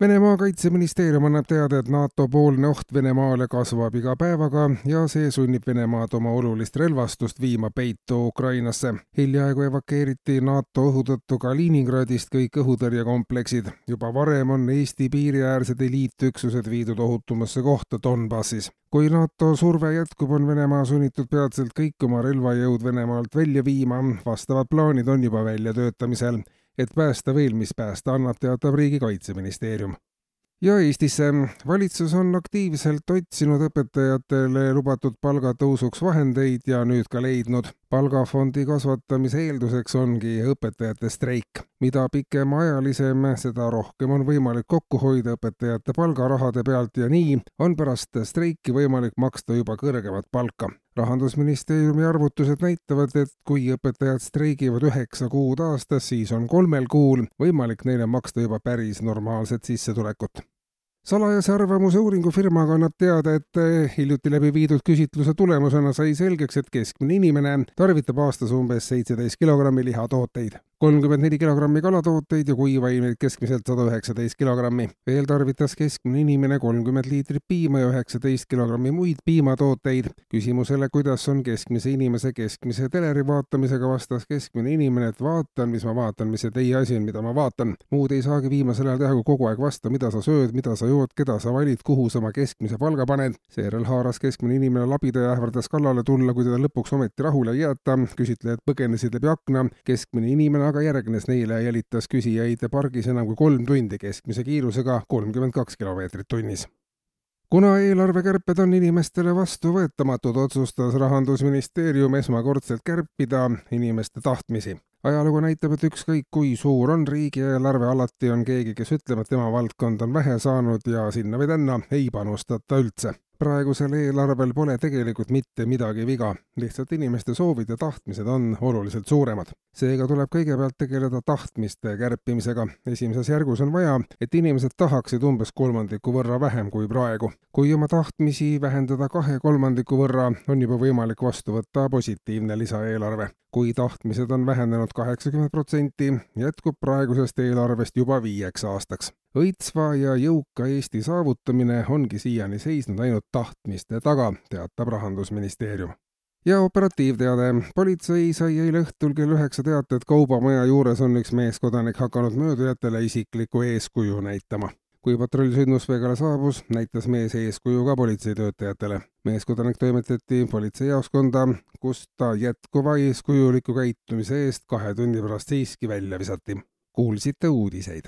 Venemaa kaitseministeerium annab teada, et NATO poolne oht Venemaale kasvab iga päevaga ja see sunnib Venemaad oma olulist relvastust viima peitu Ukrainasse. hiljaaegu evakueeriti NATO õhu tõttu Kaliningradist kõik õhutõrjekompleksid. juba varem on Eesti piiriäärsed eliitüksused viidud ohutumasse kohta Donbassis. kui NATO surve jätkub, on Venemaa sunnitud peatselt kõik oma relvajõud Venemaalt välja viima, vastavad plaanid on juba väljatöötamisel et päästa veel, mis päästa annab, teatab Riigi Kaitseministeerium. ja Eestisse. valitsus on aktiivselt otsinud õpetajatele lubatud palgatõusuks vahendeid ja nüüd ka leidnud palgafondi kasvatamise eelduseks ongi õpetajate streik. mida pikemaajalisem, seda rohkem on võimalik kokku hoida õpetajate palgarahade pealt ja nii on pärast streiki võimalik maksta juba kõrgemat palka. rahandusministeeriumi arvutused näitavad, et kui õpetajad streigivad üheksa kuud aastas, siis on kolmel kuul võimalik neile maksta juba päris normaalset sissetulekut salajase arvamuse uuringufirmaga annab teada, et eh, hiljuti läbi viidud küsitluse tulemusena sai selgeks, et keskmine inimene tarvitab aastas umbes seitseteist kilogrammi lihatooteid kolmkümmend neli kilogrammi kalatooteid ja kuivaineid keskmiselt sada üheksateist kilogrammi. veel tarvitas keskmine inimene kolmkümmend liitrit piima ja üheksateist kilogrammi muid piimatooteid. küsimusele, kuidas on keskmise inimese keskmise teleri vaatamisega, vastas keskmine inimene, et vaatan, mis ma vaatan, mis see teie asi on, mida ma vaatan. muud ei saagi viimasel ajal teha, kui kogu aeg vasta, mida sa sööd, mida sa jood, keda sa valid, kuhu sa oma keskmise palga paned. seejärel haaras keskmine inimene labida ja ähvardas kallale tulla, kui teda lõpuks ometi rahule ei jäeta. küsitlejad põgenesid läbi akna. keskmine inimene aga järgnes neile jälitas küsijaid pargis enam kui kolm tundi keskmise kiirusega kolmkümmend kaks kilomeetrit tunnis kuna eelarvekärped on inimestele vastuvõetamatud, otsustas Rahandusministeerium esmakordselt kärpida inimeste tahtmisi. ajalugu näitab, et ükskõik kui suur on riigieelarve, alati on keegi, kes ütleb, et tema valdkond on vähe saanud ja sinna või tänna ei panustata üldse praegusel eelarvel pole tegelikult mitte midagi viga, lihtsalt inimeste soovid ja tahtmised on oluliselt suuremad. seega tuleb kõigepealt tegeleda tahtmiste kärpimisega. esimeses järgus on vaja, et inimesed tahaksid umbes kolmandiku võrra vähem kui praegu. kui oma tahtmisi vähendada kahe kolmandiku võrra, on juba võimalik vastu võtta positiivne lisaeelarve. Kui tahtmised on vähenenud kaheksakümmend protsenti, jätkub praegusest eelarvest juba viieks aastaks õitsva ja jõuka Eesti saavutamine ongi siiani seisnud ainult tahtmiste taga, teatab Rahandusministeerium. ja operatiivteade. politsei sai eile õhtul kell üheksa teate, et Kaubamaja juures on üks meeskodanik hakanud möödujatele isiklikku eeskuju näitama kui patrull sündmuspaigale saabus, näitas mees eeskuju ka politseitöötajatele. meeskodanik toimetati politseijaoskonda, kus ta jätkuva eeskujuliku käitumise eest kahe tunni pärast siiski välja visati. kuulsite uudiseid